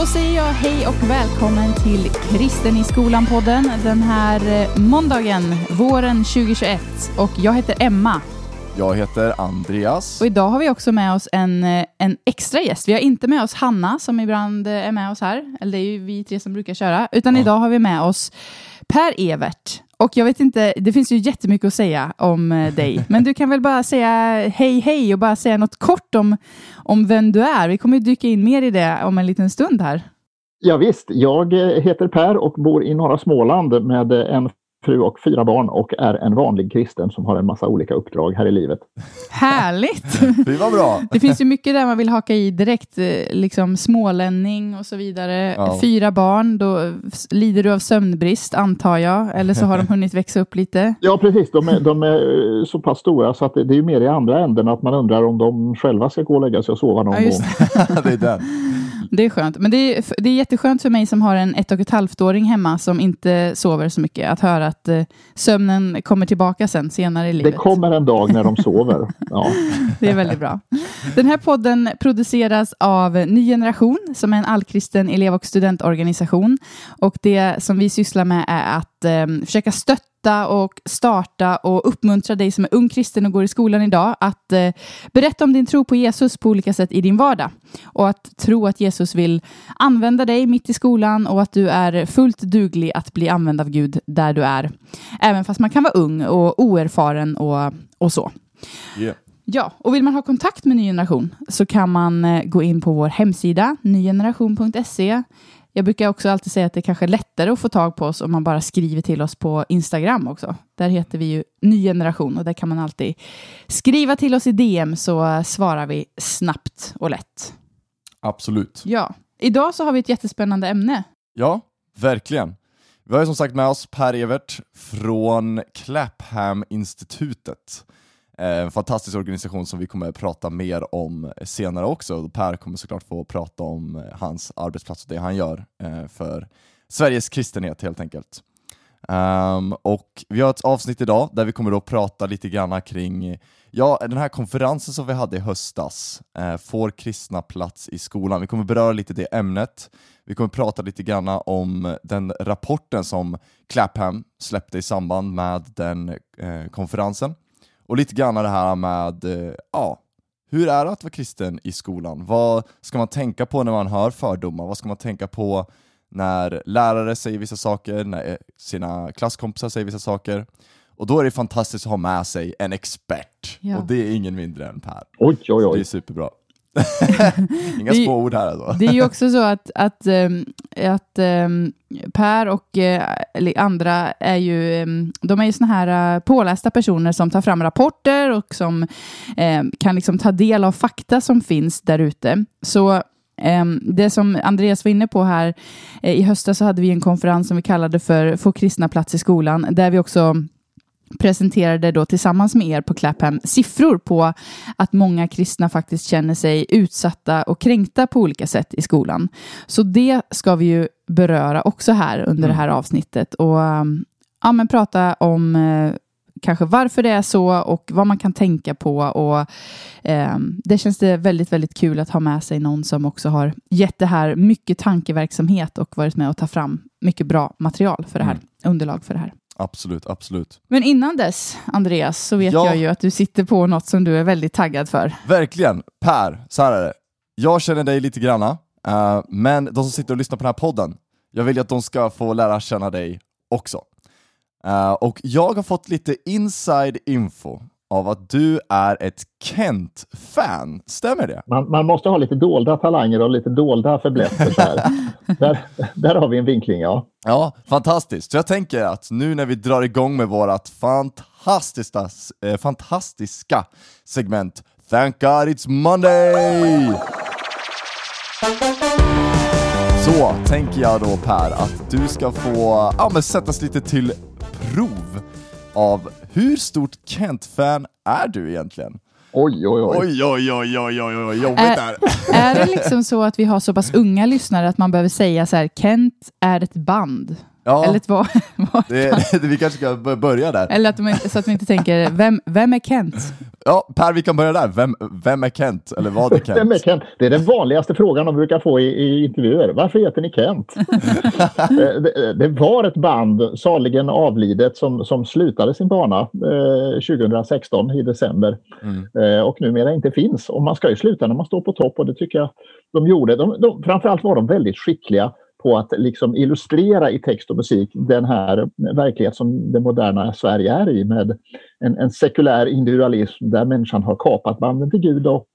Då säger jag hej och välkommen till Kristen i skolan-podden den här eh, måndagen, våren 2021. Och jag heter Emma. Jag heter Andreas. Och idag har vi också med oss en, eh, en extra gäst. Vi har inte med oss Hanna som ibland eh, är med oss här, eller det är ju vi tre som brukar köra, utan Ja. idag har vi med oss Per-Evert. Och jag vet inte, det finns ju jättemycket att säga om eh, dig, men du kan väl bara säga hej hej och bara säga något kort om, om vem du är. Vi kommer ju dyka in mer i det om en liten stund här. Ja, visst, jag eh, heter Per och bor i norra Småland med en fru och fyra barn och är en vanlig kristen som har en massa olika uppdrag här i livet. Härligt! Fy vad bra! Det finns ju mycket där man vill haka i direkt, eh, liksom smålänning och så vidare. Ja. Fyra barn, då lider du av sömnbrist antar jag, eller så har de hunnit växa upp lite. Ja, precis. De är, de är eh, så pass stora så att det det är ju mer i andra änden att man undrar om de själva ska gå och lägga sig och sova någon Ja, just gång. det är den. Det är skönt. Men det är, det är jätteskönt för mig som har en ett och ett halvt-åring hemma som inte sover så mycket, att höra att eh, sömnen kommer tillbaka sen senare i Det livet. kommer en dag när de sover. Ja. Det är väldigt bra. Den här podden produceras av Ny Generation som är en allkristen elev och studentorganisation. Och det som vi sysslar med är att eh, försöka stötta och starta och uppmuntra dig som är ung kristen och går i skolan idag att eh, berätta om din tro på Jesus på olika sätt i din vardag. Och att tro att Jesus vill använda dig mitt i skolan och att du är fullt duglig att bli använd av Gud där du är. Även fast man kan vara ung och oerfaren och, och så. Yeah. Ja, och vill man ha kontakt med Ny Generation så kan man eh, gå in på vår hemsida nygeneration.se. Jag brukar också alltid säga att det kanske är lättare att få tag på oss om man bara skriver till oss på Instagram också. Där heter vi ju Ny Generation och där kan man alltid skriva till oss i DM så svarar vi snabbt och lätt. Absolut. Ja, idag så har vi ett jättespännande ämne. Ja, verkligen. Vi har ju som sagt med oss Per-Evert från Clapham-institutet. Eh, en fantastisk organisation som vi kommer att prata mer om senare också. Per kommer såklart få prata om eh, hans arbetsplats och det han gör eh, för Sveriges kristenhet helt enkelt. Um, och vi har ett avsnitt idag där vi kommer att prata lite grann kring ja, den här konferensen som vi hade i höstas, eh, Får kristna plats i skolan? Vi kommer beröra lite det ämnet. Vi kommer prata lite grann om den rapporten som Clapham släppte i samband med den eh, konferensen. Och lite grann det här med, eh, ja, hur är det att vara kristen i skolan? Vad ska man tänka på när man hör fördomar? Vad ska man tänka på när lärare säger vissa saker, när eh, sina klasskompisar säger vissa saker? Och då är det fantastiskt att ha med sig en expert. Ja. Och det är ingen mindre än Per. Oj, oj, Så det är oj. superbra. Inga Det- små ord här alltså. Det är ju också så att, att, ehm, att ehm, Per och eh, andra är ju, ehm, de är ju såna här eh, pålästa personer som tar fram rapporter och som kan liksom ta del av fakta som finns där ute. Så det som Andreas var inne på här, eh, i höstas så hade vi en konferens som vi kallade för Få kristna plats i skolan, där vi också presenterade då tillsammans med er på Clapham siffror på att många kristna faktiskt känner sig utsatta och kränkta på olika sätt i skolan. Så det ska vi ju beröra också här under det här avsnittet och um, ja, men prata om eh, kanske varför det är så och vad man kan tänka på och ehm, det känns det väldigt, väldigt kul att ha med sig någon som också har gett det här mycket tankeverksamhet och varit med och ta fram mycket bra material för det här, Mm. underlag för det här. Absolut, absolut. Men innan dess, Andreas, så vet Ja. jag ju att du sitter på något som du är väldigt taggad för. Verkligen. Per, så här är det. Jag känner dig lite granna, eh, men de som sitter och lyssnar på den här podden, jag vill ju att de ska få lära känna dig också. Eh, och jag har fått lite inside info av att du är ett Kent-fan. Stämmer det? Man, man måste ha lite dolda talanger och lite dolda fäblesser. där, där har vi en vinkling, ja. Ja, fantastiskt. Så jag tänker att nu när vi drar igång med vårt fantastiska, eh, fantastiska segment Thank God It's Monday! Så tänker jag då Per att du ska få ja, men sättas lite till prov av hur stort Kent-fan är du egentligen? Oj, oj, oj. Oj, oj, oj, oj, oj, oj, jobbigt där. Är det liksom så att vi har så pass unga lyssnare att man behöver säga så här, Kent är ett band? Ja, Eller var det, det, vi kanske ska bör- börja där. Eller att de så att vi inte tänker, vem, vem är Kent? Ja, Per, vi kan börja där. Vem, vem är Kent? Eller vad är Kent? Vem är Kent? Det är den vanligaste frågan de brukar få i, i intervjuer. Varför heter ni Kent? Det, det var ett band, saligen avlidet, som, som slutade sin bana eh, 2016 i december Mm. eh, och numera inte finns. Och man ska ju sluta när man står på topp och det tycker jag de gjorde. De, de, framförallt var de väldigt skickliga på att liksom illustrera i text och musik den här verklighet som det moderna Sverige är i med en, en sekulär individualism där människan har kapat banden till Gud och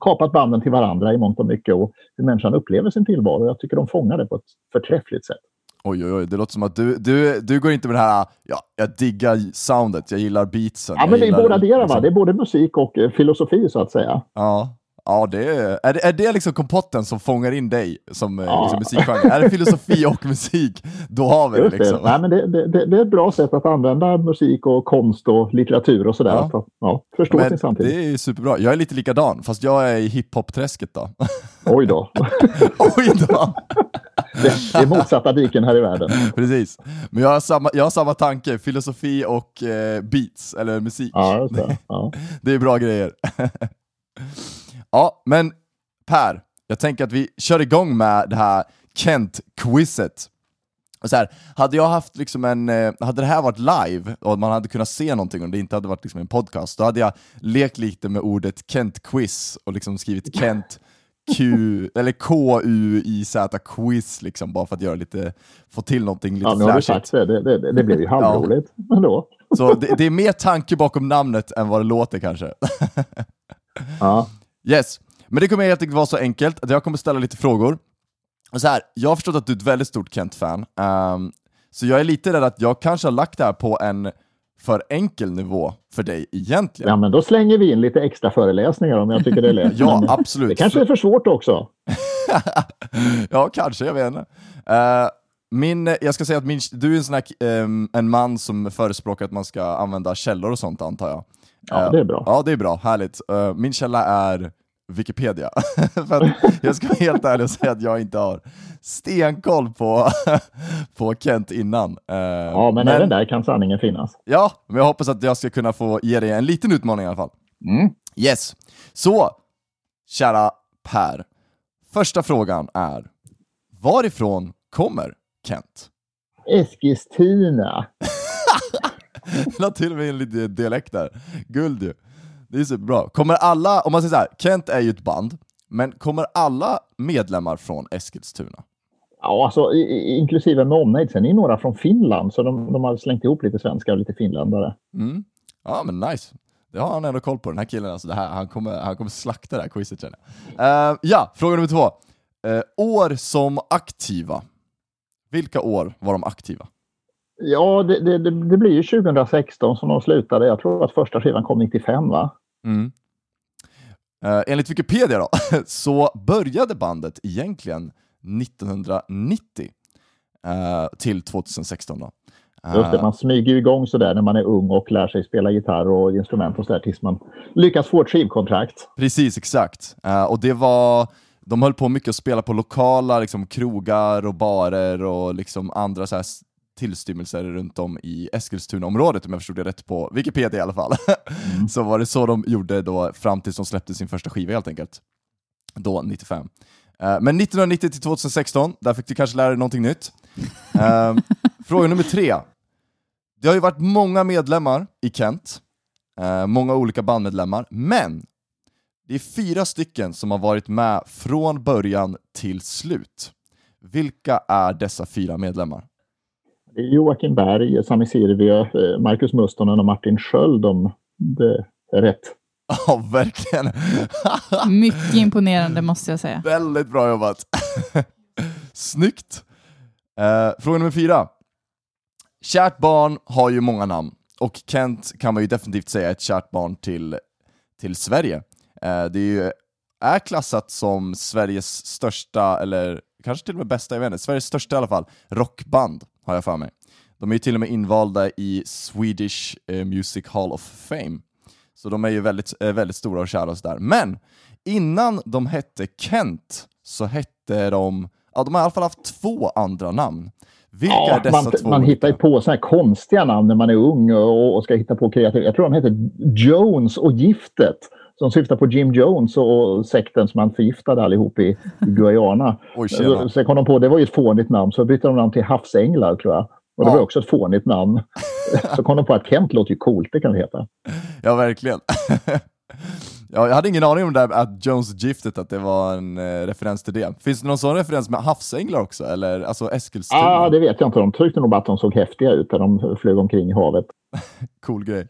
kapat banden till varandra i mångt och mycket och hur människan upplever sin tillvaro. Jag tycker de fångar det på ett förträffligt sätt. Oj, oj, oj, det låter som att du, du, du går inte med det här, ja, jag diggar soundet, jag gillar beatsen. Ja, men det är båda delar, va? liksom- Det är både musik och filosofi så att säga. Ja, ja det är, är, det, är det liksom kompotten som fångar in dig som eh, Ja. liksom musikgenre? Är det filosofi och musik, då har vi det liksom. det. Nej, men det, det, det, är ett bra sätt att använda musik och konst och litteratur och sådär. Ja. Att ja, förstå Men sin samtid. det är superbra. Jag är lite likadan, fast jag är i hiphop-träsket då. Oj då. Oj då! Det, det är motsatta diken här i världen. Precis. Men jag har samma, jag har samma tanke, filosofi och eh, beats, eller musik. Ja, det. Ja. Det är bra grejer. Ja, men Per, jag tänker att vi kör igång med det här Kent-quizet. Och Så här, hade jag haft liksom en, eh, hade det här varit live och man hade kunnat se någonting och det inte hade varit liksom en podcast, då hade jag lekt lite med ordet Kent-quiz och liksom skrivit Kent Q, eller K-U-I-Z quiz liksom, bara för att göra lite, få till någonting lite Ja, nu har du sagt det. Det, det, det blev ju halvroligt. Men då. Så det, det är mer tanke bakom namnet än vad det låter kanske. Ja. Yes, men det kommer helt enkelt vara så enkelt att jag kommer ställa lite frågor. Och så här, jag har förstått att du är ett väldigt stort Kent-fan, ehm, så jag är lite rädd att jag kanske har lagt det här på en för enkel nivå för dig egentligen. ja, men då slänger vi in lite extra föreläsningar om jag tycker det är lätt. Ja, Men absolut. Det kanske är för svårt också. ja, kanske, jag vet inte. Eh, min, jag ska säga att min, du är en, sån här, ehm, en man som förespråkar att man ska använda källor och sånt antar jag. Ja, det är bra. Ja, det är bra. Härligt. Eh, min källa är Wikipedia. För att jag ska vara helt ärlig och säga att jag inte har stenkoll på, på Kent innan. Eh, Ja, men, även där kan sanningen finnas. Ja, men jag hoppas att jag ska kunna få ge dig en liten utmaning i alla fall. Mm. Yes. Så, kära Per. Första frågan är, varifrån kommer Kent? Eskilstuna. La till med en liten dialekt där. Guld ju. Det är superbra. Kommer alla, om man säger så här, Kent är ju ett band, men kommer alla medlemmar från Eskilstuna? Ja, alltså i- i- inklusive med omnejd. Sen är några från Finland, så de, de har slängt ihop lite svenskar och lite finländare. Mm. Ja men nice. Det har han ändå koll på, den här killen. Alltså, det här, han, kommer, han kommer slakta det här quizet känner jag. Eh, ja, fråga nummer två. Eh, år som aktiva. Vilka år var de aktiva? Ja, det, det, det blir ju 2016 som de slutade. Jag tror att första skivan kom 95, va? Mm. Eh, enligt Wikipedia då, så började bandet egentligen 1990 eh, till 2016 då. Eh, Just det, man smyger igång sådär när man är ung och lär sig spela gitarr och instrument och sådär tills man lyckas få ett skivkontrakt. Precis, exakt. Eh, och det var, de höll på mycket att spela på lokala liksom, krogar och barer och liksom andra så här, tillstymmelser runt om i Eskilstuna-området, om jag förstod det rätt på Wikipedia i alla fall. så var det så de gjorde då fram tills de släppte sin första skiva helt enkelt. Då, 95. Eh, men 1990 till 2016, där fick du kanske lära dig någonting nytt. Eh, fråga nummer tre. Det har ju varit många medlemmar i Kent, eh, många olika bandmedlemmar, men det är fyra stycken som har varit med från början till slut. Vilka är dessa fyra medlemmar? Det är Joakim Berg, Sami Sirviö, eh, Marcus Mustonen och Martin Sköld om det är rätt. Ja, verkligen! Mycket imponerande måste jag säga. Väldigt bra jobbat! Snyggt! Eh, fråga nummer fyra. Kärt barn har ju många namn, och Kent kan man ju definitivt säga är ett kärt barn till, till Sverige. Eh, det är ju är klassat som Sveriges största, eller kanske till och med bästa, jag vet inte, Sveriges största i alla fall, rockband, har jag för mig. De är ju till och med invalda i Swedish eh, Music Hall of Fame. Så de är ju väldigt, eh, väldigt stora och kära och sådär. Men innan de hette Kent så hette de, ja de har i alla fall haft två andra namn. Vilka Ja, är dessa man, två man hittar ju på så här konstiga namn när man är ung och, och ska hitta på kreativt. Jag tror de heter Jones och Giftet. Som syftar på Jim Jones och sekten som han förgiftade allihop i, i Guyana. Oj, tjena. Sen kom de på, det var ju ett fånigt namn, så bytte de namn till Havsänglar tror jag. Och det Ja. var också ett fånigt namn. Så kom de på att Kent låter ju coolt, det kan det heta. Ja, verkligen. ja, jag hade ingen aning om det där att Jones Giftet, att det var en eh, referens till det. Finns det någon sån referens med havsänglar också? Eller alltså Eskilstuna? ah, det vet jag inte. De tyckte nog bara att de såg häftiga ut när de flög omkring i havet. Cool grej.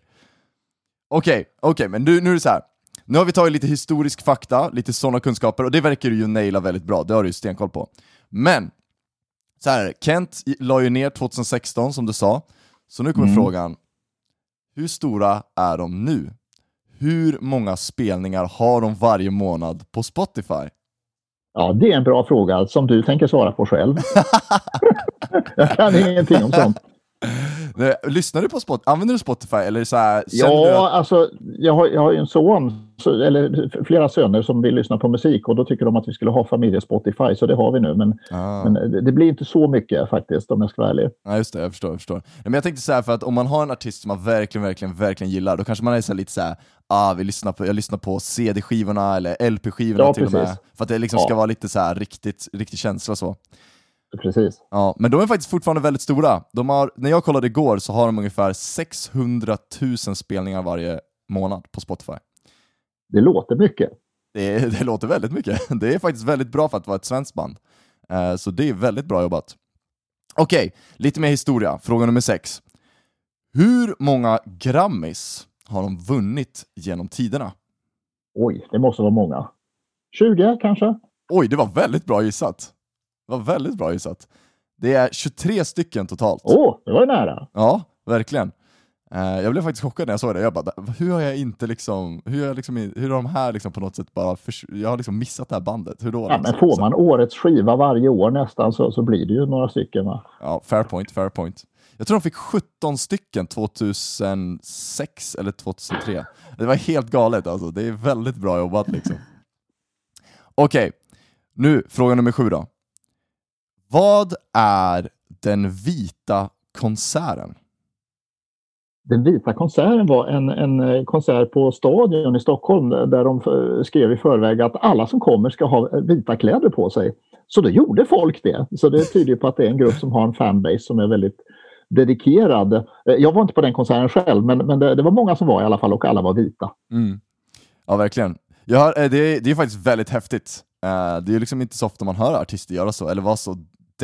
Okej, okej, men nu, nu är det så här. Nu har vi tagit lite historisk fakta, lite sådana kunskaper, och det verkar du ju naila väldigt bra, det har du ju stenkoll på. Men, så här. Kent la ju ner 2016 som du sa, så nu kommer Mm. frågan, hur stora är de nu? Hur många spelningar har de varje månad på Spotify? Ja, det är en bra fråga som du tänker svara på själv. jag kan ingenting om sånt. Nej, Lyssnar du på Spotify? Använder du Spotify? Eller så här, känner du Ja, att, alltså jag har, jag har en son, eller flera söner som vill lyssna på musik och då tycker de att vi skulle ha familje-Spotify, så det har vi nu. Men, ah. men det, blir inte så mycket faktiskt om jag ska vara ärlig. Ja just det, jag förstår, jag förstår. Nej, men jag tänkte så här för att om man har en artist som man verkligen, verkligen, verkligen gillar, då kanske man är så lite så här, ah, vi lyssnar på, jag lyssnar på CD-skivorna eller LP-skivorna Ja, till och med, precis. för att det liksom Ja. ska vara lite så här riktigt, riktig känsla så. Precis. Ja, men de är faktiskt fortfarande väldigt stora. De har, när jag kollade igår så har de ungefär 600 000 spelningar varje månad på Spotify. Det låter mycket. Det, det låter väldigt mycket. Det är faktiskt väldigt bra för att vara ett svenskt band. Eh, så det är väldigt bra jobbat. Okej, lite mer historia. Fråga nummer sex. Hur många Grammis har de vunnit genom tiderna? Oj, det måste vara många. 20 kanske? Oj, det var väldigt bra gissat. Var väldigt bra gissat. Det är 23 stycken totalt. Åh, det var nära. Ja, verkligen. Eh, jag blev faktiskt chockad när jag såg det. Jag bara, hur har jag inte liksom, hur har, jag liksom, hur har de här liksom på något sätt bara, jag har liksom missat det här bandet. Hur då? Ja, liksom? men får Så- man årets skiva varje år nästan så, så blir det ju några stycken. Va? Ja, fair point, fair point. Jag tror de fick 17 stycken 2006 eller 2003. Det var helt galet alltså, det är väldigt bra jobbat liksom. Okej, nu fråga nummer sju då. Vad är den vita konserten? Den vita konserten var en, en eh, konsert på Stadion i Stockholm där de eh, skrev i förväg att alla som kommer ska ha eh, vita kläder på sig. Så då gjorde folk det. Så det tyder på att det är en grupp som har en fanbase som är väldigt dedikerad. Eh, Jag var inte på den konserten själv men, men det, det var många som var i alla fall och alla var vita. Mm. Ja, verkligen. Jag hör, eh, det, är, det är faktiskt väldigt häftigt. Eh, Det är liksom inte så ofta man hör artister göra så, eller vara så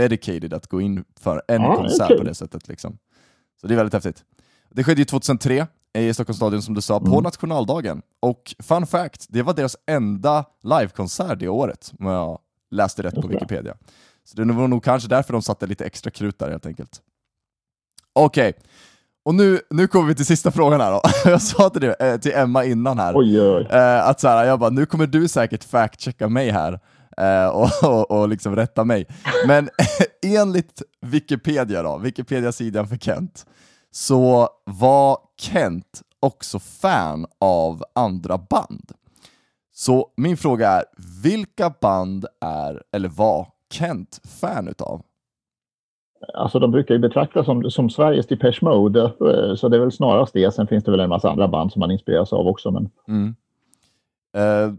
dedicated att gå in för en Ja, är konsert kul. på det sättet. Liksom. Så det är väldigt häftigt. Det skedde ju 2003 i Stockholms stadion som du sa, på Mm. nationaldagen. Och fun fact, det var deras enda livekonsert det året, om jag läste rätt på. Wikipedia. Så det var nog kanske därför de satte lite extra krut där helt enkelt. Okej, och nu, nu kommer vi till sista frågan här då. Jag sa till, det, eh, till Emma innan här, Oj, oj. Eh, att så här, jag bara, nu kommer du säkert fact-checka mig här och, och, och liksom rätta mig. Men enligt Wikipedia då, Wikipedia-sidan för Kent, så var Kent också fan av andra band. Så min fråga är, vilka band är, eller var Kent fan utav? Alltså de brukar ju betraktas som, som Sveriges Depeche Mode eh, så det är väl snarast det. Sen finns det väl en massa andra band som man inspireras av också. Men Mm. Eh,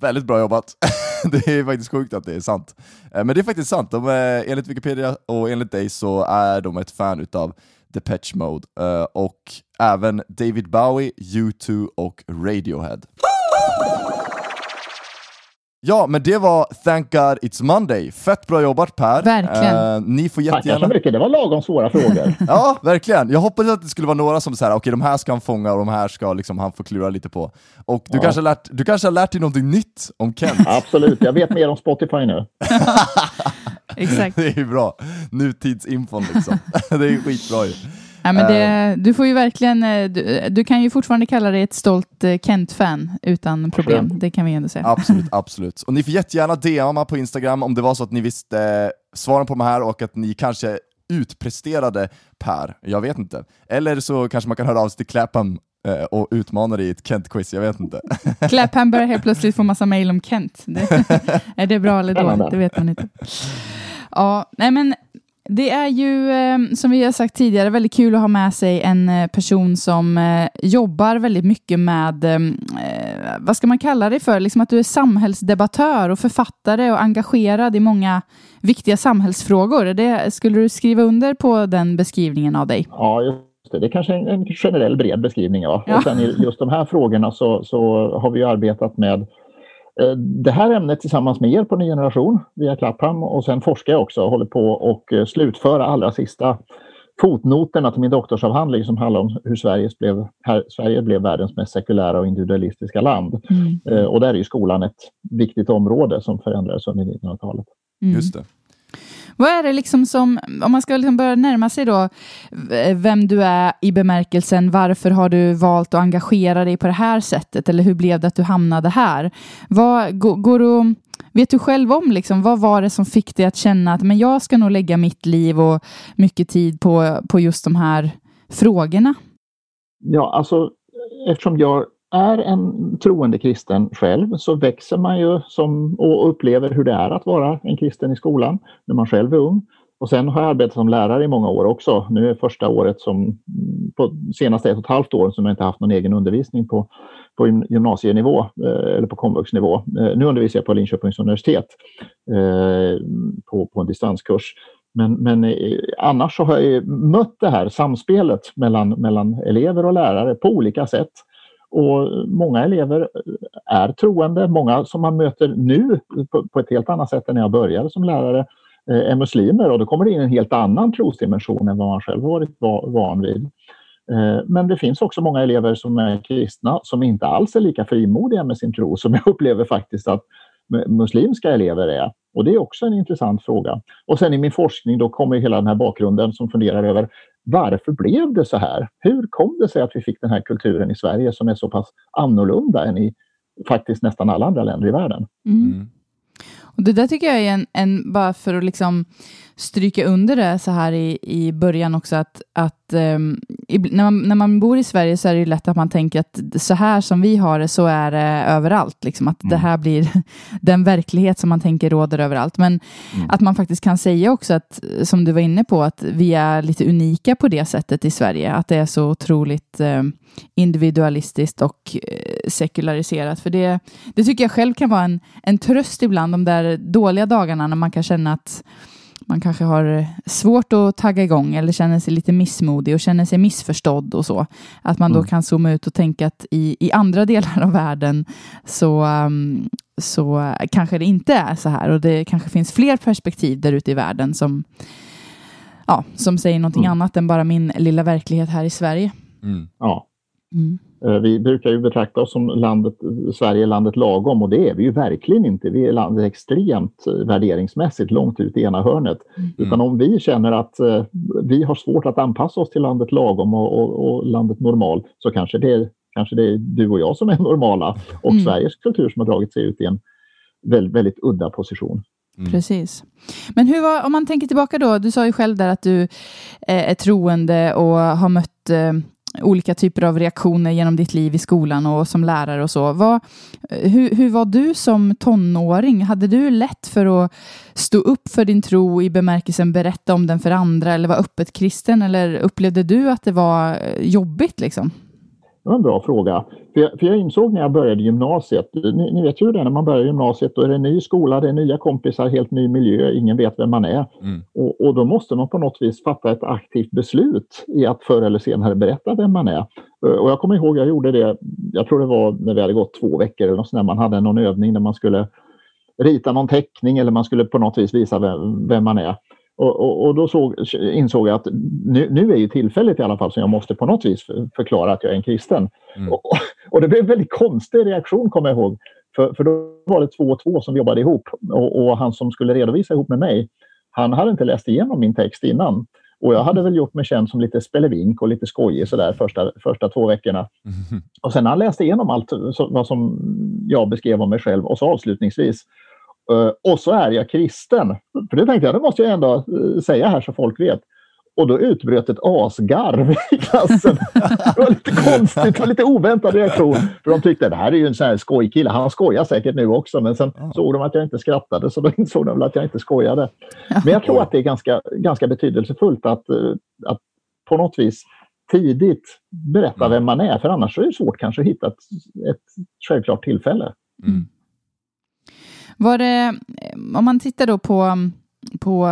väldigt bra jobbat. det är faktiskt sjukt att det är sant. Eh, men det är faktiskt sant. De är, enligt Wikipedia och enligt dig så är de ett fan utav Depeche Mode eh, och även David Bowie, U2 och Radiohead. Ja, men det var Thank God It's Monday. Fett bra jobbat Per. Verkligen. Eh, ni får tackar jättegärna... så mycket. Det var lagom svåra frågor. Ja, verkligen. Jag hoppades att det skulle vara några som säger okej de här ska han fånga och de här ska liksom han få klura lite på. Och du, Ja. kanske, har lärt, du kanske har lärt dig någonting nytt om Kent. Absolut, jag vet mer om Spotify nu. Exakt. Det är bra. Nutidsinfon liksom. det är skitbra ju. Ja, men det, du får ju verkligen, eh, du, du kan ju fortfarande kalla dig ett stolt eh, Kent-fan utan problem. Det kan vi ändå säga. Absolut, absolut. Och ni får jättegärna DMa på Instagram om det var så att ni visste eh, svaren på de här och att ni kanske utpresterade Per. Jag vet inte. Eller så kanske man kan höra av sig till Clapham eh, och utmana dig i ett Kent-quiz. Jag vet inte. Clapham börjar helt plötsligt få massa mejl om Kent. Det, är det bra eller dåligt? Det vet man inte. Ja, nej men Det är ju, eh, som vi har sagt tidigare, väldigt kul att ha med sig en eh, person som eh, jobbar väldigt mycket med, vad ska man kalla det för, liksom att du är samhällsdebattör och författare och engagerad i många viktiga samhällsfrågor. Det, skulle du skriva under på den beskrivningen av dig? Ja, just det. Det är kanske en, en generell bred beskrivning. Ja. ja. Och sen i just de här frågorna så, så har vi arbetat med det här ämnet tillsammans med er på Ny Generation via Clapham och sen forskar jag också och håller på och eh, slutföra allra sista fotnoterna till min doktorsavhandling som handlar om hur Sverige blev, här, Sverige blev världens mest sekulära och individualistiska land. Mm. Eh, och där är ju skolan ett viktigt område som förändrades under 1900-talet. Mm. Just det. Vad är det liksom som, om man ska liksom börja närma sig då vem du är i bemärkelsen, varför har du valt att engagera dig på det här sättet eller hur blev det att du hamnade här? Vad, går, du, vet du själv om liksom, vad var det som fick dig att känna att men jag ska nog lägga mitt liv och mycket tid på, på just de här frågorna? Ja, alltså eftersom jag är en troende kristen själv så växer man ju som, och upplever hur det är att vara en kristen i skolan när man själv är ung. Och sen har jag arbetat som lärare i många år också. Nu är första året som, på senaste ett och ett halvt år som jag inte haft någon egen undervisning på, på gymnasienivå eh, eller på komvuxnivå. Eh, nu undervisar jag på Linköpings universitet eh, på, på en distanskurs. Men, men annars så har jag mött det här samspelet mellan, mellan elever och lärare på olika sätt. Och många elever är troende. Många som man möter nu på, på ett helt annat sätt än när jag började som lärare eh, är muslimer och då kommer det in en helt annan trosdimension än vad man själv varit van vid. Eh, men det finns också många elever som är kristna som inte alls är lika frimodiga med sin tro som jag upplever faktiskt att muslimska elever är. Och det är också en intressant fråga. Och sen i min forskning då kommer hela den här bakgrunden som funderar över varför blev det så här? Hur kom det sig att vi fick den här kulturen i Sverige som är så pass annorlunda än i faktiskt nästan alla andra länder i världen? Mm. Och det där tycker jag är en, en, bara för att liksom stryka under det så här i, i början också, att, att um, i, när, man, när man bor i Sverige så är det ju lätt att man tänker att så här som vi har det, så är det överallt. Liksom, att mm. det här blir den verklighet som man tänker råder överallt. Men mm. att man faktiskt kan säga också att, som du var inne på, att vi är lite unika på det sättet i Sverige. Att det är så otroligt um, individualistiskt och uh, sekulariserat. För det, det tycker jag själv kan vara en, en tröst ibland, de där dåliga dagarna när man kan känna att man kanske har svårt att tagga igång eller känner sig lite missmodig och känner sig missförstådd och så. Att man då mm. kan zooma ut och tänka att i, i andra delar av världen så, um, så kanske det inte är så här och det kanske finns fler perspektiv där ute i världen som, ja, som säger någonting mm. annat än bara min lilla verklighet här i Sverige. Mm. Ja. Mm. Eh, vi brukar ju betrakta oss som landet, Sverige landet lagom och det är vi ju verkligen inte. Vi är landet extremt eh, värderingsmässigt långt ut i ena hörnet. Mm. Utan om vi känner att uh, vi har svårt att anpassa oss till landet lagom och, och, och, landet normal så kanske det, kanske det är du och jag som är normala och mm. Sveriges kultur som har dragit sig ut i en väldigt, väldigt udda position. Mm. Precis. Men hur var, om man tänker tillbaka då, du sa ju själv där att du är troende och har mött olika typer av reaktioner genom ditt liv i skolan och som lärare och så. Vad, eh, hur, hur var du som tonåring? Hade du lätt för att stå upp för din tro i bemärkelsen berätta om den för andra eller vara öppet kristen? Eller upplevde du att det var eh, jobbigt liksom? Det var en bra fråga. För jag, för jag insåg när jag började gymnasiet, ni, ni, vet ju hur det är när man börjar gymnasiet, då är det en ny skola, det är nya kompisar, helt ny miljö, ingen vet vem man är. Mm. Och, och, då måste man på något vis fatta ett aktivt beslut i att förr eller senare berätta vem man är. Och jag kommer ihåg, jag gjorde det, jag tror det var när vi hade gått två veckor eller något sånt man hade någon övning där man skulle rita någon teckning eller man skulle på något vis visa vem, vem man är. Och, och, och, då såg, insåg jag att nu, nu, är ju tillfället i alla fall som jag måste på något vis förklara att jag är en kristen. Mm. Och, och, det blev en väldigt konstig reaktion kommer jag ihåg. För, för då var det två och två som jobbade ihop och, han som skulle redovisa ihop med mig, han hade inte läst igenom min text innan. Och jag hade väl gjort mig känd som lite spelevink och lite skojig sådär första, första två veckorna. Mm. Och sen när han läste igenom allt så, vad som jag beskrev om mig själv och så avslutningsvis och så är jag kristen. För det tänkte jag, det måste jag ändå uh, säga här så folk vet. Och då utbröt ett asgarv i klassen. Det var lite konstigt, det var lite oväntad reaktion. För de tyckte att det här är ju en sån här skojkille, han skojar säkert nu också. Men sen såg de att jag inte skrattade så då insåg de väl att jag inte skojade. Men jag tror att det är ganska, ganska betydelsefullt att, eh, att på något vis tidigt berätta vem man är. För annars är det svårt kanske att hitta ett, ett självklart tillfälle. Mm. Var det, om man tittar då på på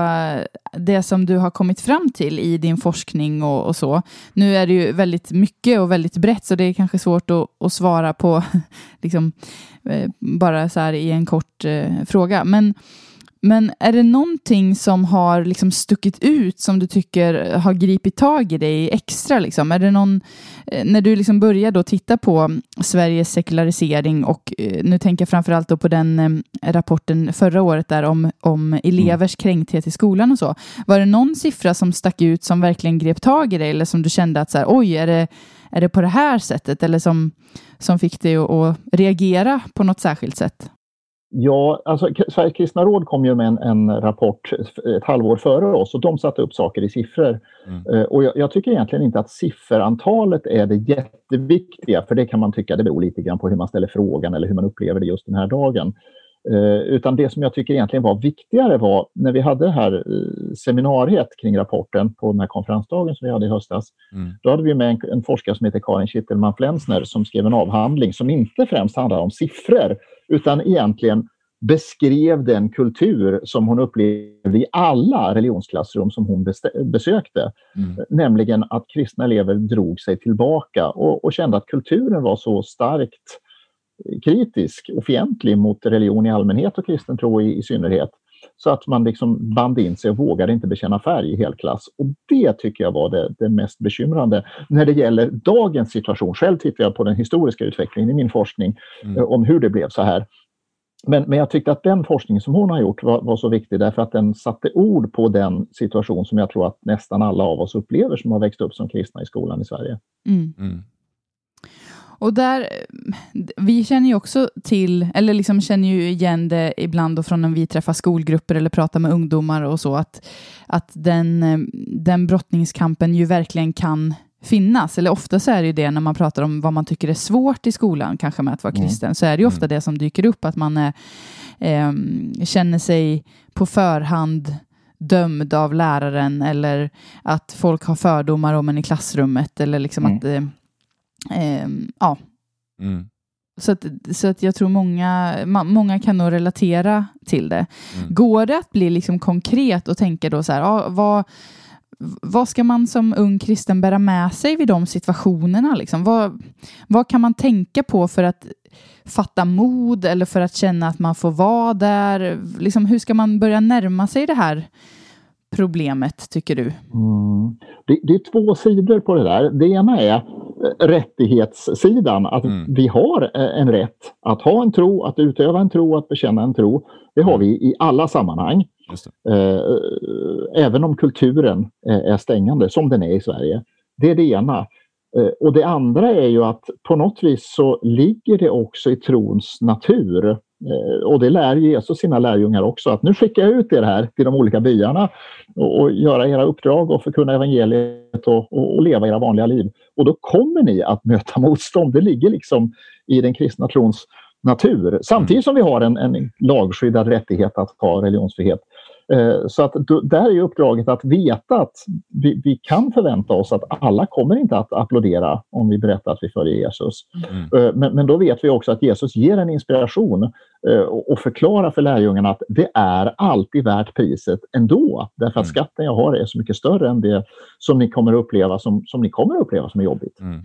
det som du har kommit fram till i din forskning och, och, så. Nu är det ju väldigt mycket och väldigt brett så det är kanske svårt att, att svara på liksom, eh, bara så här i en kort eh, fråga. Men men är det någonting som har liksom stuckit ut som du tycker har gripit tag i dig extra? Liksom? Är det någon, eh, när du liksom började titta på Sveriges sekularisering och eh, nu tänker jag framförallt då på den eh, rapporten förra året där om, om elevers mm. kränkthet i skolan och så. Var det någon siffra som stack ut som verkligen grep tag i dig eller som du kände att så här, oj, är det, är det på det här sättet eller som, som fick dig att, att reagera på något särskilt sätt? Ja, alltså Sveriges kristna råd kom ju med en, en, rapport ett halvår före oss och de satte upp saker i siffror. Mm. Uh, och jag, jag, tycker egentligen inte att sifferantalet är det jätteviktiga, för det kan man tycka, det beror lite grann på hur man ställer frågan eller hur man upplever det just den här dagen. Uh, utan det som jag tycker egentligen var viktigare var när vi hade det här uh, seminariet kring rapporten på den här konferensdagen som vi hade i höstas. Mm. Då hade vi med en, en forskare som heter Karin Kittelman-Flensner som skrev en avhandling som inte främst handlar om siffror utan egentligen beskrev den kultur som hon upplevde i alla religionsklassrum som hon besökte. Mm. Nämligen att kristna elever drog sig tillbaka och, och, kände att kulturen var så starkt kritisk och fientlig mot religion i allmänhet och kristen tro i, i synnerhet. Så att man liksom band in sig och vågade inte bekänna färg i helklass. Och det tycker jag var det, det, mest bekymrande. När det gäller dagens situation, själv tittar jag på den historiska utvecklingen i min forskning mm. Eh, om hur det blev så här. Men, men jag tyckte att den forskning som hon har gjort var, var, så viktig därför att den satte ord på den situation som jag tror att nästan alla av oss upplever som har växt upp som kristna i skolan i Sverige. Mm. Mm. Och där, vi känner ju också till, eller liksom känner ju igen det ibland från när vi träffar skolgrupper eller pratar med ungdomar och så, att, att den, den brottningskampen ju verkligen kan finnas, eller ofta så är det ju det när man pratar om vad man tycker är svårt i skolan, kanske med att vara mm. kristen, mm. så är det ju ofta mm. det som dyker upp, att man är, eh, känner sig på förhand dömd av läraren eller att folk har fördomar om en i klassrummet eller liksom mm. att eh, Eh, ja. Mm. Så, att, så att jag tror många, många kan nog relatera till det. Mm. Går det att bli liksom konkret och tänka då så här, ja, vad, vad ska man som ung kristen bära med sig vid de situationerna? Liksom? Vad, vad kan man tänka på för att fatta mod eller för att känna att man får vara där? Liksom, hur ska man börja närma sig det här problemet, tycker du? Mm. Det, det, är två sidor på det där. Det ena är rättighetssidan, att vi mm. har eh, en rätt att ha en tro, att utöva en tro, att bekänna en tro. Det har mm. vi i alla sammanhang. Eh, även om kulturen är stängande, som den är i Sverige. Det är det ena. Eh, och det andra är ju att på något vis så ligger det också i trons natur Eh, och det lär Jesus sina lärjungar också, att nu skickar jag ut er här till de olika byarna och, och göra era uppdrag och förkunna evangeliet och, och, och, leva era vanliga liv. Och då kommer ni att möta motstånd. Det ligger liksom i den kristna trons natur. Samtidigt som vi har en, en lagskyddad rättighet att ha religionsfrihet. Eh, så att där är uppdraget att veta att vi, vi, kan förvänta oss att alla kommer inte att applådera om vi berättar att vi följer Jesus. Mm. Eh, men, men, då vet vi också att Jesus ger en inspiration eh, och förklarar för lärjungarna att det är alltid värt priset ändå. Därför att mm. skatten jag har är så mycket större än det som ni kommer att uppleva som, som, ni kommer att uppleva som är jobbigt. Mm.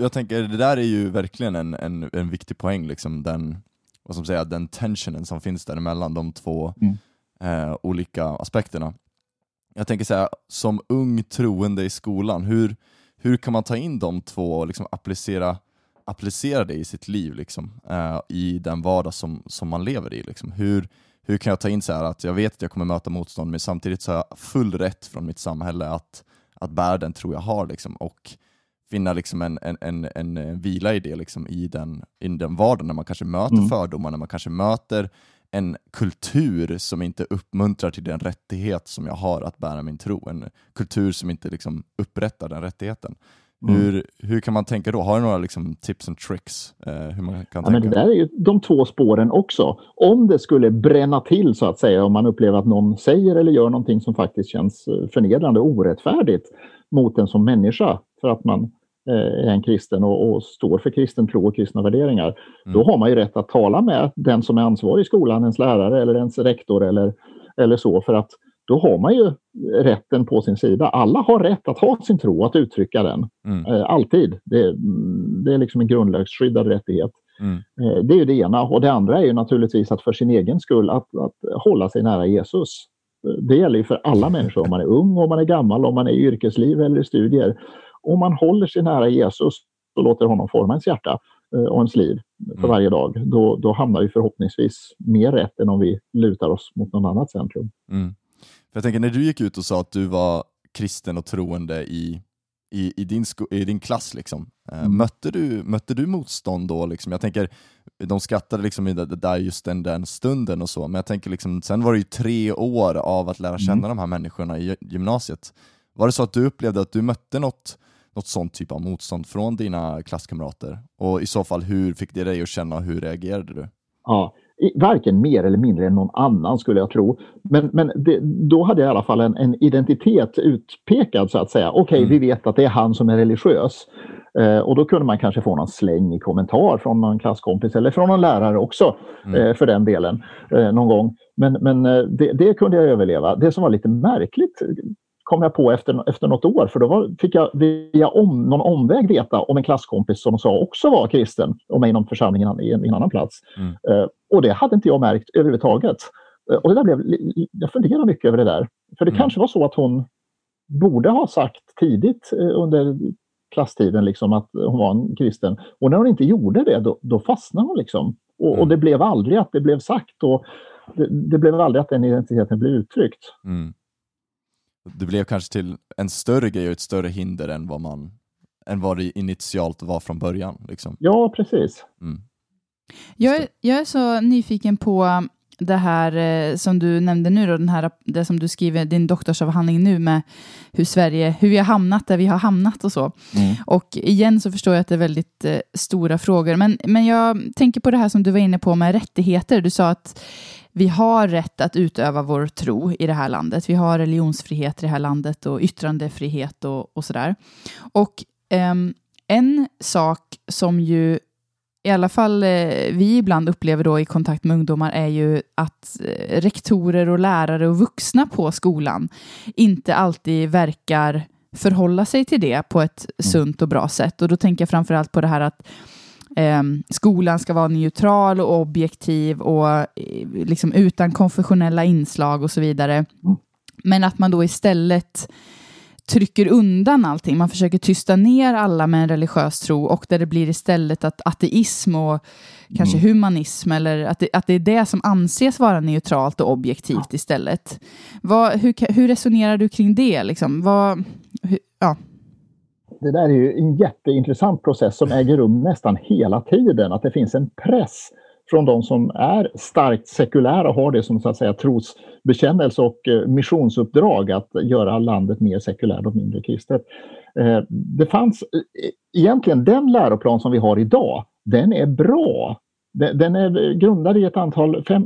Jag tänker, det där är ju verkligen en, en, en viktig poäng, liksom den, vad som säga, den tensionen som finns där mellan de två mm eh, olika aspekterna. Jag tänker så här, som ung troende i skolan, hur, hur kan man ta in de två och liksom applicera, applicera det i sitt liv, liksom, eh, i den vardag som, som man lever i? Liksom? Hur, hur kan jag ta in så här att jag vet att jag kommer möta motstånd, men samtidigt så har jag full rätt från mitt samhälle att, att bära den tro jag har liksom, och finna liksom en, en, en, en vila i det liksom, i, den, i den vardagen när man kanske möter mm. fördomar, när man kanske möter en kultur som inte uppmuntrar till den rättighet som jag har att bära min tro. En kultur som inte liksom upprättar den rättigheten. Mm. Hur, hur kan man tänka då? Har du några liksom tips and tricks? Eh, hur man kan ja, tänka? Men det där är ju de två spåren också. Om det skulle bränna till så att säga, om man upplever att någon säger eller gör någonting som faktiskt känns eh, förnedrande och orättfärdigt mot en som människa för att man är en kristen och, och, står för kristen tro och kristna värderingar. Mm. Då har man ju rätt att tala med den som är ansvarig i skolan, ens lärare eller ens rektor eller, eller så för att då har man ju rätten på sin sida. Alla har rätt att ha sin tro, att uttrycka den. Mm. Eh, alltid. Det, det, är liksom en grundlagsskyddad rättighet. Mm. Eh, det är ju det ena. Och det andra är ju naturligtvis att för sin egen skull att, att hålla sig nära Jesus. Eh, det gäller ju för alla människor, om man är ung, om man är gammal, om man är i yrkesliv eller i studier. Om man håller sig nära Jesus och låter honom forma ens hjärta eh, och ens liv för mm. varje dag, då, då hamnar vi förhoppningsvis mer rätt än om vi lutar oss mot något annat centrum. Mm. För jag tänker när du gick ut och sa att du var kristen och troende i, i, i, din, i din klass, liksom, eh, mm. mötte, du, mötte du motstånd då? Liksom? Jag tänker, de skrattade liksom i det, det där just den, den stunden och så, men jag tänker liksom, sen var det ju tre år av att lära känna mm. de här människorna i gymnasiet. Var det så att du upplevde att du mötte något, något sånt typ av motstånd från dina klasskamrater? Och i så fall, hur fick det dig att känna och hur reagerade du? Ja, varken mer eller mindre än någon annan skulle jag tro. Men, men det, då hade jag i alla fall en, en identitet utpekad så att säga. Okej, okay, mm. vi vet att det är han som är religiös. Eh, och då kunde man kanske få någon släng i kommentar från någon klasskompis eller från någon lärare också mm. eh, för den delen eh, någon gång. Men, men eh, det, det, kunde jag överleva. Det som var lite märkligt kom jag på efter, efter något år, för då var, fick jag via om, någon omväg veta om en klasskompis som sa också var kristen och med inom församlingen i en, i en annan plats. Mm. Uh, och det hade inte jag märkt överhuvudtaget. Uh, och det där blev, jag funderar mycket över det där. För det mm. kanske var så att hon borde ha sagt tidigt uh, under klasstiden liksom, att hon var en kristen. Och när hon inte gjorde det, då, då fastnade hon. Liksom. Och, mm. och, det blev aldrig att det blev sagt. Och det, det blev aldrig att den identiteten blev uttryckt. Mm det blev kanske till en större grej och ett större hinder än vad, man, än vad det initialt var från början. Liksom. Ja, precis. Mm. Jag, är, jag är så nyfiken på det här eh, som du nämnde nu, då, den här, det som du skriver din doktorsavhandling nu med hur Sverige, hur vi har hamnat där vi har hamnat och så. Mm. Och igen så förstår jag att det är väldigt eh, stora frågor, men, men jag tänker på det här som du var inne på med rättigheter. Du sa att vi har rätt att utöva vår tro i det här landet. Vi har religionsfrihet i det här landet och yttrandefrihet och, och sådär. Och um, en sak som ju i alla fall eh, vi ibland upplever då i kontakt med ungdomar är ju att eh, rektorer och lärare och vuxna på skolan inte alltid verkar förhålla sig till det på ett mm. sunt och bra sätt. Och då tänker jag framför allt på det här att eh, skolan ska vara neutral och objektiv och eh, liksom utan konfessionella inslag och så vidare. Mm. Men att man då istället trycker undan allting. Man försöker tysta ner alla med en religiös tro och där det blir istället att ateism och kanske mm. humanism eller att det, att det är det som anses vara neutralt och objektivt ja. istället. Vad, hur, hur resonerar du kring det? Liksom? Vad, hur, ja det där är ju en jätteintressant process som äger rum nästan hela tiden. Att det finns en press från de som är starkt sekulära och har det som så att säga trosbekännelse och eh, missionsuppdrag att göra landet mer sekulärt och mindre kristet. Eh, det fanns eh, egentligen den läroplan som vi har idag, den är bra. Den är grundad i ett antal, fem,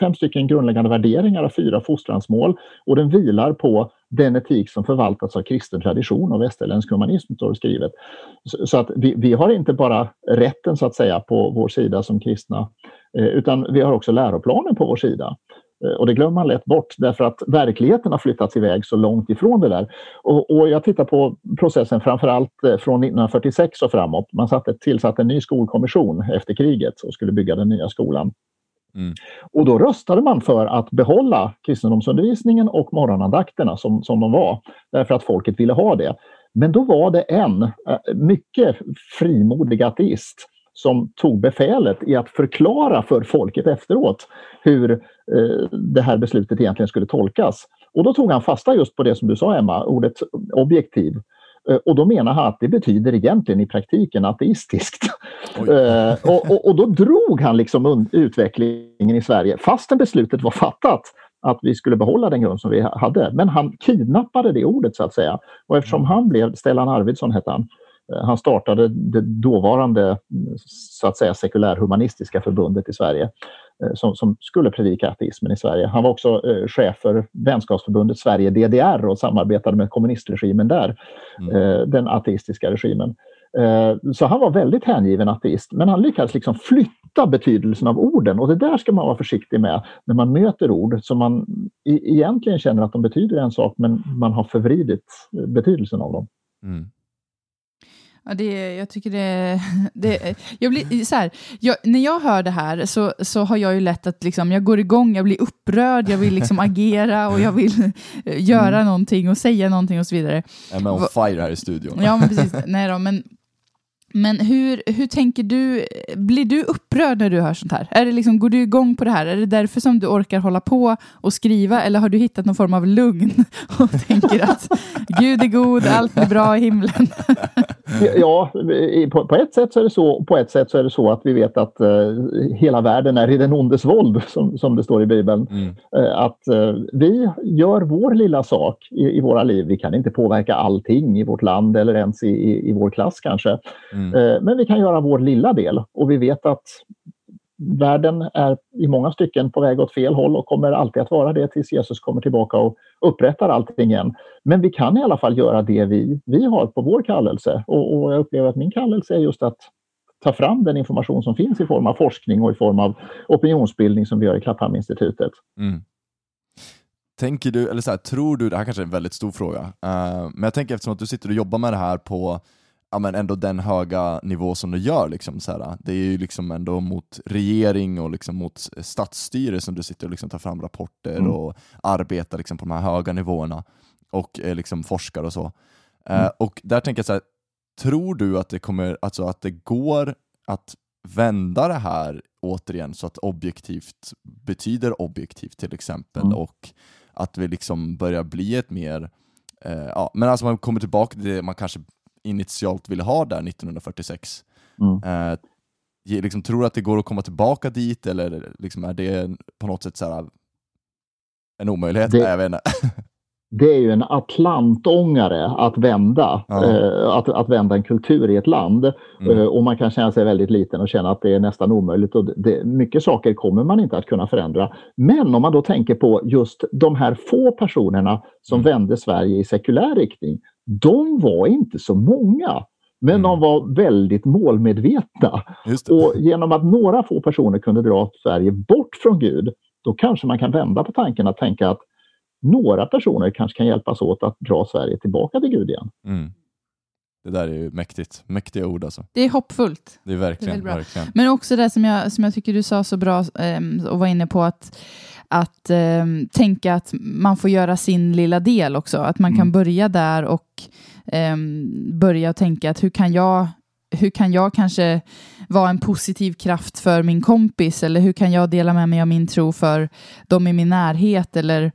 fem stycken grundläggande värderingar och fyra fostransmål och den vilar på den etik som förvaltats av kristen tradition och västerländsk humanism, står det skrivet. Så, så att vi, vi, har inte bara rätten så att säga på vår sida som kristna, eh, utan vi har också läroplanen på vår sida. Eh, och det glömmer man lätt bort därför att verkligheten har flyttats iväg så långt ifrån det där. Och, och jag tittar på processen framförallt eh, från 1946 och framåt. Man satte, tillsatte en ny skolkommission efter kriget och skulle bygga den nya skolan. Mm. Och då röstade man för att behålla kristendomsundervisningen och morgonandakterna som, som de var, därför att folket ville ha det. Men då var det en äh, mycket frimodig ateist som tog befälet i att förklara för folket efteråt hur eh, det här beslutet egentligen skulle tolkas. Och då tog han fasta just på det som du sa Emma, ordet objektiv. Eh, och då menar han att det betyder egentligen i praktiken ateistiskt. Eh, och, och, och, då drog han liksom utvecklingen i Sverige fastän beslutet var fattat att vi skulle behålla den grund som vi hade. Men han kidnappade det ordet så att säga. Och eftersom han blev, Stellan Arvidsson hette han, han startade det dåvarande så att säga sekulärhumanistiska förbundet i Sverige som, som, skulle predika ateismen i Sverige. Han var också eh, chef för vänskapsförbundet Sverige DDR och samarbetade med kommunistregimen där, mm. eh, den ateistiska regimen. Eh, så han var väldigt hängiven ateist, men han lyckades liksom flytta betydelsen av orden och det där ska man vara försiktig med när man möter ord som man e egentligen känner att de betyder en sak, men man har förvridit betydelsen av dem. Mm. Ja, det, jag tycker det, det jag blir, så här, jag, när jag hör det här så, så har jag ju lätt att liksom, jag går igång, jag blir upprörd, jag vill liksom agera och jag vill göra mm. någonting och säga någonting och så vidare. Jag är med on fire här i studion. Ja, men precis. Nej då, men men hur, hur tänker du, blir du upprörd när du hör sånt här? Är det liksom, går du igång på det här? Är det därför som du orkar hålla på och skriva? Eller har du hittat någon form av lugn och tänker att Gud är god, allt blir bra i himlen? ja, på, på, ett sätt så är det så. På ett sätt så är det så att vi vet att uh, hela världen är i den ondes våld, som, som det står i Bibeln. Mm. Uh, att uh, vi gör vår lilla sak i, i, våra liv. Vi kan inte påverka allting i vårt land eller ens i, i, i vår klass kanske. Mm. Mm. Men vi kan göra vår lilla del och vi vet att världen är i många stycken på väg åt fel håll och kommer alltid att vara det tills Jesus kommer tillbaka och upprättar allting igen. Men vi kan i alla fall göra det vi, vi har på vår kallelse och, och jag upplever att min kallelse är just att ta fram den information som finns i form av forskning och i form av opinionsbildning som vi gör i Klapphamninstitutet. Mm. Tänker du, eller så här, tror du, det här kanske är en väldigt stor fråga, uh, men jag tänker eftersom att du sitter och jobbar med det här på ja, men ändå den höga nivå som du gör. Liksom, så här. Det är ju liksom ändå mot regering och liksom mot statsstyre som du sitter och liksom tar fram rapporter mm. och arbetar liksom på de här höga nivåerna och eh, liksom forskar och så. Eh, mm. Eh, och där tänker jag så här, tror du att det, kommer, alltså att det går att vända det här återigen så att objektivt betyder objektivt till exempel mm. och att vi liksom börjar bli ett mer eh, ja, men alltså man kommer tillbaka till det man kanske initialt ville ha där 1946. Mm. Eh, liksom, tror du att det går att komma tillbaka dit eller liksom, är det på något sätt så här, en omöjlighet? Det, jag vet inte. det är ju en atlantångare att vända, ja. eh, att, att vända en kultur i ett land. Mm. Eh, och man kan känna sig väldigt liten och känna att det är nästan omöjligt. Och det, mycket saker kommer man inte att kunna förändra. Men om man då tänker på just de här få personerna som mm. vände Sverige i sekulär riktning, de var inte så många. Men mm. de var väldigt målmedvetna. Och genom att några få personer kunde dra Sverige bort från Gud, då kanske man kan vända på tanken att tänka att några personer kanske kan hjälpas åt att dra Sverige tillbaka till Gud igen. Mm. Det där är ju mäktigt. Mäktiga ord alltså. Det är hoppfullt. Det är verkligen. Det är verkligen. Men också det som jag, som jag tycker du sa så bra eh, och var inne på att, att eh, tänka att man får göra sin lilla del också. Att man mm. kan börja där och eh, börja tänka att hur kan jag hur kan jag kanske vara en positiv kraft för min kompis eller hur kan jag dela med mig av min tro för dem i min närhet eller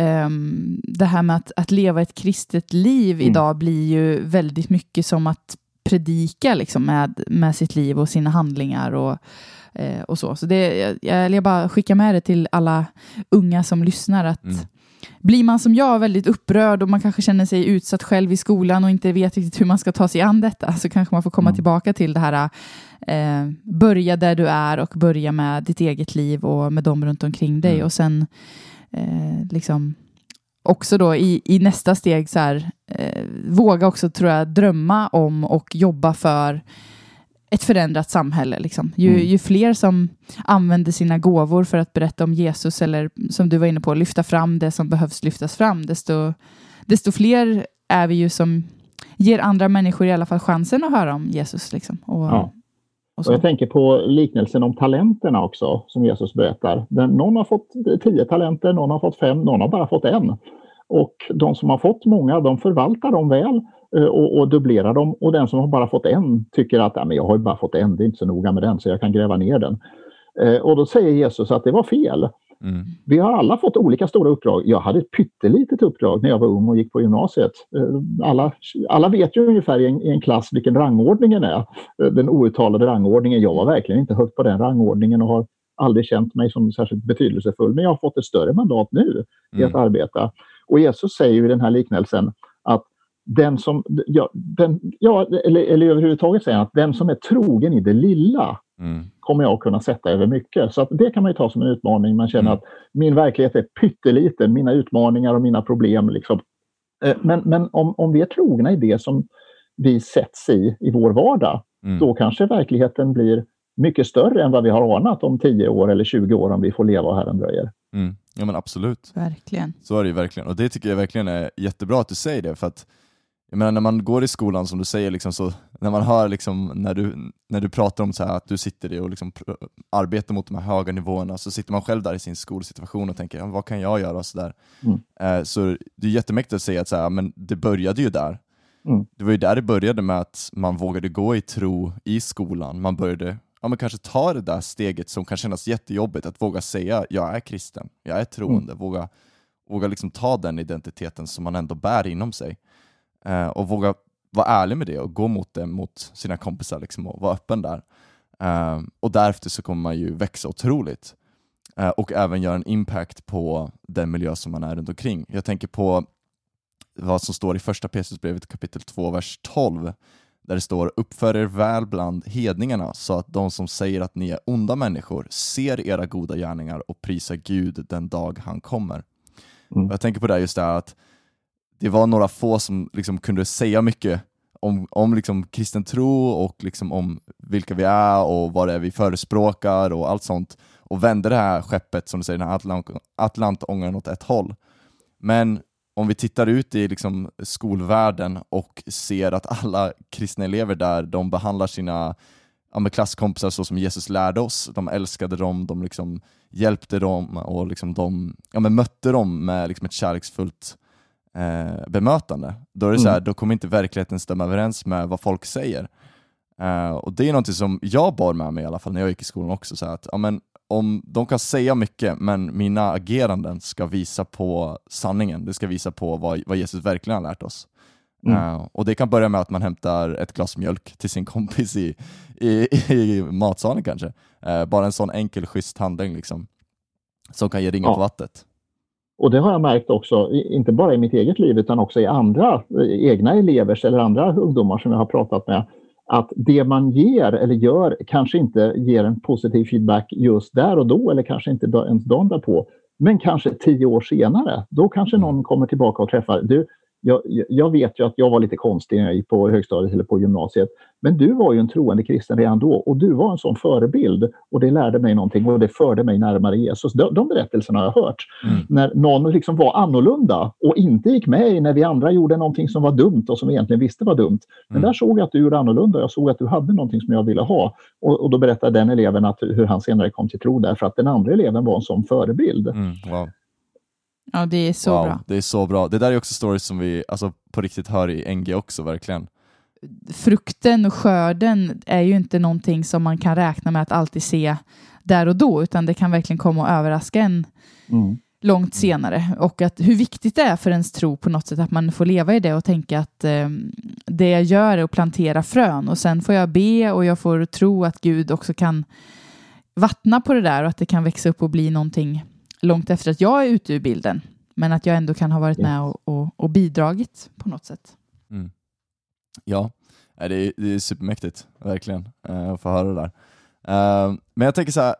um, det här med att, att leva ett kristet liv mm. idag blir ju väldigt mycket som att predika liksom, med, med sitt liv och sina handlingar och, eh, och så. Så det, jag, jag bara skicka med det till alla unga som lyssnar att mm. Blir man som jag väldigt upprörd och man kanske känner sig utsatt själv i skolan och inte vet riktigt hur man ska ta sig an detta så kanske man får komma mm. tillbaka till det här eh, börja där du är och börja med ditt eget liv och med dem runt omkring dig mm. och sen eh, liksom också då i, i nästa steg så här, eh, våga också tror jag drömma om och jobba för ett förändrat samhälle. Liksom. Ju, mm. ju, fler som använder sina gåvor för att berätta om Jesus eller som du var inne på, lyfta fram det som behövs lyftas fram, desto, desto fler är vi ju som ger andra människor i alla fall chansen att höra om Jesus. Liksom. Och, ja. Och, och jag tänker på liknelsen om talenterna också, som Jesus berättar. Den, någon har fått tio talenter, någon har fått fem, någon har bara fått en. Och de som har fått många, de förvaltar dem väl och, och dubblerar dem. Och den som har bara fått en tycker att ja, men jag har bara fått en, det är inte så noga med den så jag kan gräva ner den. Eh, och då säger Jesus att det var fel. Mm. Vi har alla fått olika stora uppdrag. Jag hade ett pyttelitet uppdrag när jag var ung och gick på gymnasiet. Eh, alla, alla vet ju ungefär i en, i en klass vilken rangordningen är. Eh, den outtalade rangordningen. Jag var verkligen inte högt på den rangordningen och har aldrig känt mig som särskilt betydelsefull. Men jag har fått ett större mandat nu mm. i att arbeta. Och Jesus säger ju i den här liknelsen den som, ja, den, ja eller, eller överhuvudtaget säger att den som är trogen i det lilla mm. kommer jag att kunna sätta över mycket. Så att det kan man ju ta som en utmaning. Man känner mm. att min verklighet är pytteliten, mina utmaningar och mina problem. Liksom. Eh, men, men om, om vi är trogna i det som vi sätts i, i vår vardag, mm. då kanske verkligheten blir mycket större än vad vi har anat om 10 år eller 20 år om vi får leva och Herren dröjer. Mm. Ja men absolut. Verkligen. Så är det ju verkligen. Och det tycker jag verkligen är jättebra att du säger det. För att jag menar när man går i skolan som du säger, liksom, så, när man hör liksom, när, du, när du pratar om så här, att du sitter i och liksom, arbetar mot de här höga nivåerna, så sitter man själv där i sin skolsituation och tänker, vad kan jag göra? Så, där. Mm. Eh, så det är jättemäktigt att säga att så här, men det började ju där. Mm. Det var ju där det började med att man vågade gå i tro i skolan. Man började ja, men kanske ta det där steget som kan kännas jättejobbigt, att våga säga jag är kristen, jag är troende, mm. våga, våga liksom ta den identiteten som man ändå bär inom sig. Eh, och våga vara ärlig med det och gå mot det mot sina kompisar liksom, och vara öppen där. Eh, och därefter så kommer man ju växa otroligt eh, och även göra en impact på den miljö som man är runt omkring. Jag tänker på vad som står i första Petrusbrevet kapitel 2, vers 12 där det står uppför er väl bland hedningarna så att de som säger att ni är onda människor ser era goda gärningar och prisar Gud den dag han kommer. Mm. Jag tänker på det just det att det var några få som liksom kunde säga mycket om, om liksom kristen tro och liksom om vilka vi är och vad det är vi förespråkar och allt sånt och vände det här skeppet, som du säger, den här Atlant Atlantångaren åt ett håll. Men om vi tittar ut i liksom skolvärlden och ser att alla kristna elever där, de behandlar sina ja, klasskompisar så som Jesus lärde oss. De älskade dem, de liksom hjälpte dem och liksom de ja, men mötte dem med liksom ett kärleksfullt eh, bemötande. Då, är det så här, mm. då kommer inte verkligheten stämma överens med vad folk säger. Eh, och Det är något som jag bar med mig i alla fall när jag gick i skolan också. Så att, ja, men, om de kan säga mycket, men mina ageranden ska visa på sanningen. Det ska visa på vad, vad Jesus verkligen har lärt oss. Mm. Uh, och Det kan börja med att man hämtar ett glas mjölk till sin kompis i, i, i matsalen kanske. Uh, bara en sån enkel, schysst handling liksom, som kan ge ringar ja. på vattnet. Och det har jag märkt också, inte bara i mitt eget liv utan också i andra egna elevers eller andra ungdomar som jag har pratat med att det man ger eller gör kanske inte ger en positiv feedback just där och då eller kanske inte ens dagen därpå. Men kanske tio år senare, då kanske någon kommer tillbaka och träffar. Du, jag, jag, vet ju att jag var lite konstig när jag gick på högstadiet eller på gymnasiet. Men du var ju en troende kristen redan då och du var en sån förebild. Och det lärde mig någonting och det förde mig närmare Jesus. De, de berättelserna har jag hört. Mm. När någon liksom var annorlunda och inte gick med när vi andra gjorde någonting som var dumt och som vi egentligen visste var dumt. Men mm. där såg jag att du gjorde annorlunda. Jag såg att du hade någonting som jag ville ha. Och, och då berättade den eleven att, hur han senare kom till tro därför att den andra eleven var en sån förebild. Mm. Wow. Ja, det är så wow, bra. Det är så bra. Det där är också stories som vi alltså, på riktigt hör i NG också, verkligen. Frukten och skörden är ju inte någonting som man kan räkna med att alltid se där och då, utan det kan verkligen komma och överraska en mm. långt senare. Och att hur viktigt det är för ens tro på något sätt, att man får leva i det och tänka att eh, det jag gör är att plantera frön och sen får jag be och jag får tro att Gud också kan vattna på det där och att det kan växa upp och bli någonting långt efter att jag är ute ur bilden. Men att jag ändå kan ha varit med och, och, och bidragit på något sätt. Mm. Ja, det är, det är supermäktigt, verkligen, uh, att få höra det där. Uh, men jag tänker så här,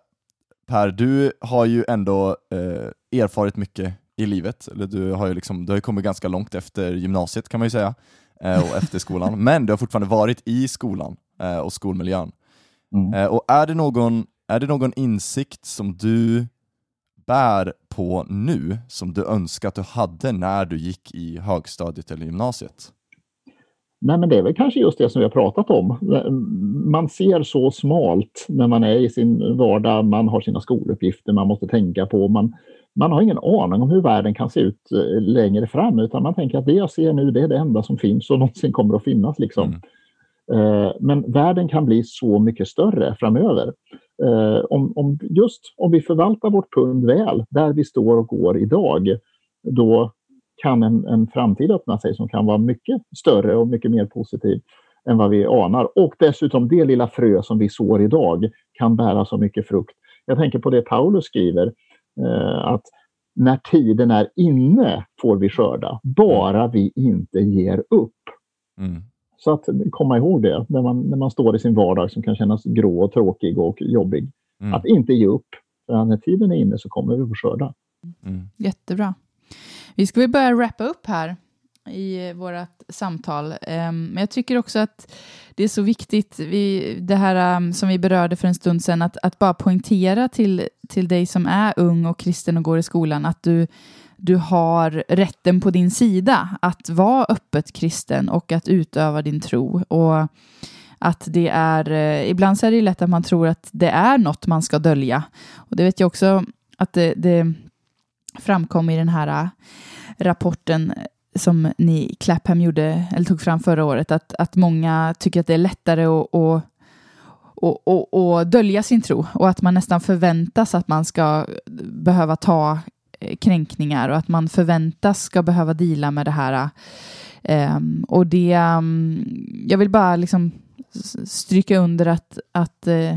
Per, du har ju ändå uh, erfarit mycket i livet. Eller du har ju liksom, du har kommit ganska långt efter gymnasiet kan man ju säga, och efter skolan. Men du har fortfarande varit i skolan och skolmiljön. Mm. och är det, någon, är det någon insikt som du bär på nu som du önskar att du hade när du gick i högstadiet eller gymnasiet? Nej, men det är väl kanske just det som vi har pratat om. Man ser så smalt när man är i sin vardag, man har sina skoluppgifter man måste tänka på. Man, man har ingen aning om hur världen kan se ut eh, längre fram utan man tänker att det jag ser nu det är det enda som finns och någonsin kommer att finnas. Liksom. Mm. Eh, men världen kan bli så mycket större framöver. Eh, om, om, just om vi förvaltar vårt pund väl, där vi står och går idag, då kan en, en framtid öppna sig som kan vara mycket större och mycket mer positiv än vad vi anar. Och dessutom det lilla frö som vi sår idag kan bära så mycket frukt. Jag tänker på det Paulus skriver, eh, att när tiden är inne får vi skörda, bara vi inte ger upp. Mm. Så att komma ihåg det när man, när man står i sin vardag som kan kännas grå och tråkig och jobbig. Mm. Att inte ge upp. För när tiden är inne så kommer vi få skörda. Mm. Jättebra. Vi ska väl börja wrappa upp här i vårt samtal. Ehm, men jag tycker också att det är så viktigt, vi, det här um, som vi berörde för en stund sedan, att, att bara poängtera till, till dig som är ung och kristen och går i skolan, att du, du har rätten på din sida att vara öppet kristen och att utöva din tro. Och att det är, eh, ibland så är det lätt att man tror att det är något man ska dölja. Och det vet jag också att det, det framkom i den här eh, rapporten som ni Clapham gjorde, eller tog fram förra året, att, att många tycker att det är lättare att, att och, och, och dölja sin tro och att man nästan förväntas att man ska behöva ta kränkningar och att man förväntas ska behöva dela med det här. Um, och det, um, jag vill bara liksom stryka under att, att uh,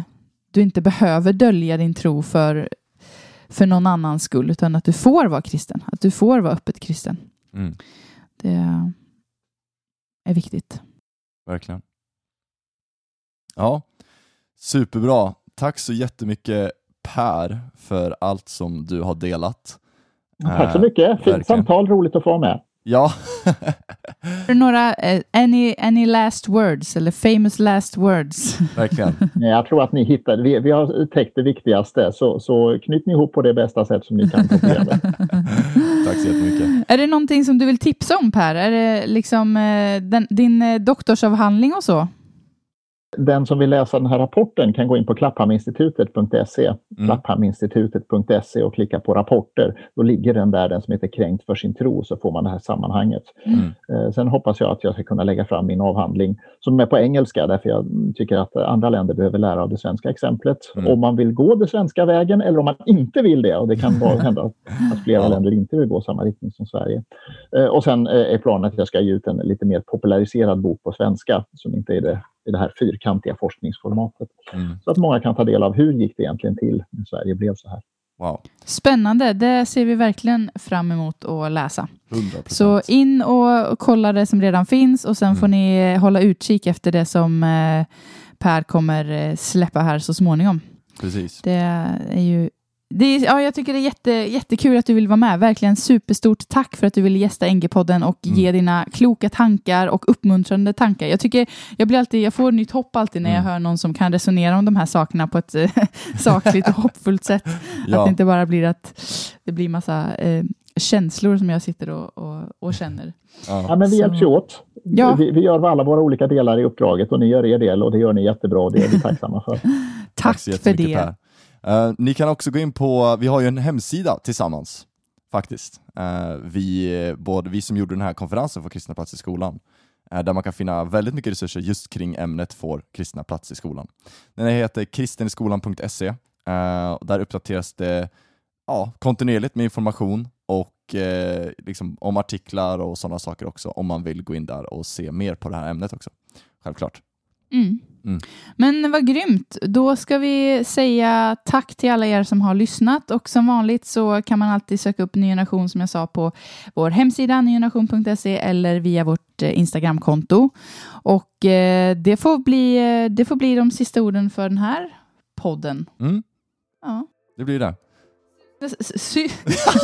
du inte behöver dölja din tro för för någon annans skull, utan att du får vara kristen. Att du får vara öppet kristen. Mm. Det är viktigt. Verkligen. Ja, superbra. Tack så jättemycket Per för allt som du har delat. Tack så mycket. Fint samtal, roligt att få vara med. Ja. några, uh, any, any last words eller famous last words? Verkligen. Jag tror att ni hittade, vi, vi har täckt det viktigaste, så, så knyt ni ihop på det bästa sätt som ni kan. Tack så jättemycket. Är det någonting som du vill tipsa om Per? Är det liksom uh, den, din doktorsavhandling och så? Den som vill läsa den här rapporten kan gå in på klapphaminstitutet.se mm. klapphaminstitutet.se och klicka på rapporter. Då ligger den där, den som heter Kränkt för sin tro, så får man det här sammanhanget. Mm. Eh, sen hoppas jag att jag ska kunna lägga fram min avhandling som är på engelska, därför jag tycker att andra länder behöver lära av det svenska exemplet. Mm. Om man vill gå den svenska vägen eller om man inte vill det, och det kan vara hända att flera ja. länder inte vill gå samma riktning som Sverige. Eh, och sen eh, är planen att jag ska ge ut en lite mer populariserad bok på svenska, som inte är det i det här fyrkantiga forskningsformatet. Mm. Så att många kan ta del av hur gick det egentligen till när Sverige blev så här. Wow. Spännande, det ser vi verkligen fram emot att läsa. 100%. Så in och kolla det som redan finns och sen mm. får ni hålla utkik efter det som eh, Per kommer eh, släppa här så småningom. Precis. Det är ju det är, ja, jag tycker det är jätte, jättekul att du vill vara med. Verkligen superstort tack för att du ville gästa NG-podden och mm. ge dina kloka tankar och uppmuntrande tankar. Jag, tycker, jag, blir alltid, jag får nytt hopp alltid när jag mm. hör någon som kan resonera om de här sakerna på ett sakligt och hoppfullt sätt. ja. Att det inte bara blir att det blir massa eh, känslor som jag sitter och, och, och känner. Ja. ja. men vi hjälps ju åt. Ja. Vi, vi, gör alla våra olika delar i uppdraget och ni gör er del och det gör ni jättebra och det är vi tacksamma för. Tack, Tack för det. Per. Uh, ni kan också gå in på, vi har ju en hemsida tillsammans, faktiskt. Uh, vi, både vi som gjorde den här konferensen för Kristna plats i skolan, uh, där man kan finna väldigt mycket resurser just kring ämnet Får kristna plats i skolan. Den heter kristeniskolan.se. Där uppdateras det ja, kontinuerligt med information och liksom om artiklar och sådana saker också, om man vill gå in där och se mer på det här ämnet också. Självklart. Mm. Mm. Men vad grymt. Då ska vi säga tack till alla er som har lyssnat och som vanligt så kan man alltid söka upp Ny Generation som jag sa på vår hemsida nygeneration.se eller via vårt eh, Instagramkonto. Och eh, det, får bli, eh, det får bli de sista orden för den här podden. Mm. Ja. Det blir det. Sy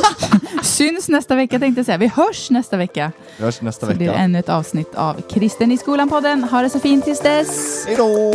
Syns nästa vecka tänkte jag säga. Vi hörs nästa vecka. Vi hörs nästa så vecka. Så blir det ännu ett avsnitt av Kristen i skolan-podden. Ha det så fint tills dess. Hej då!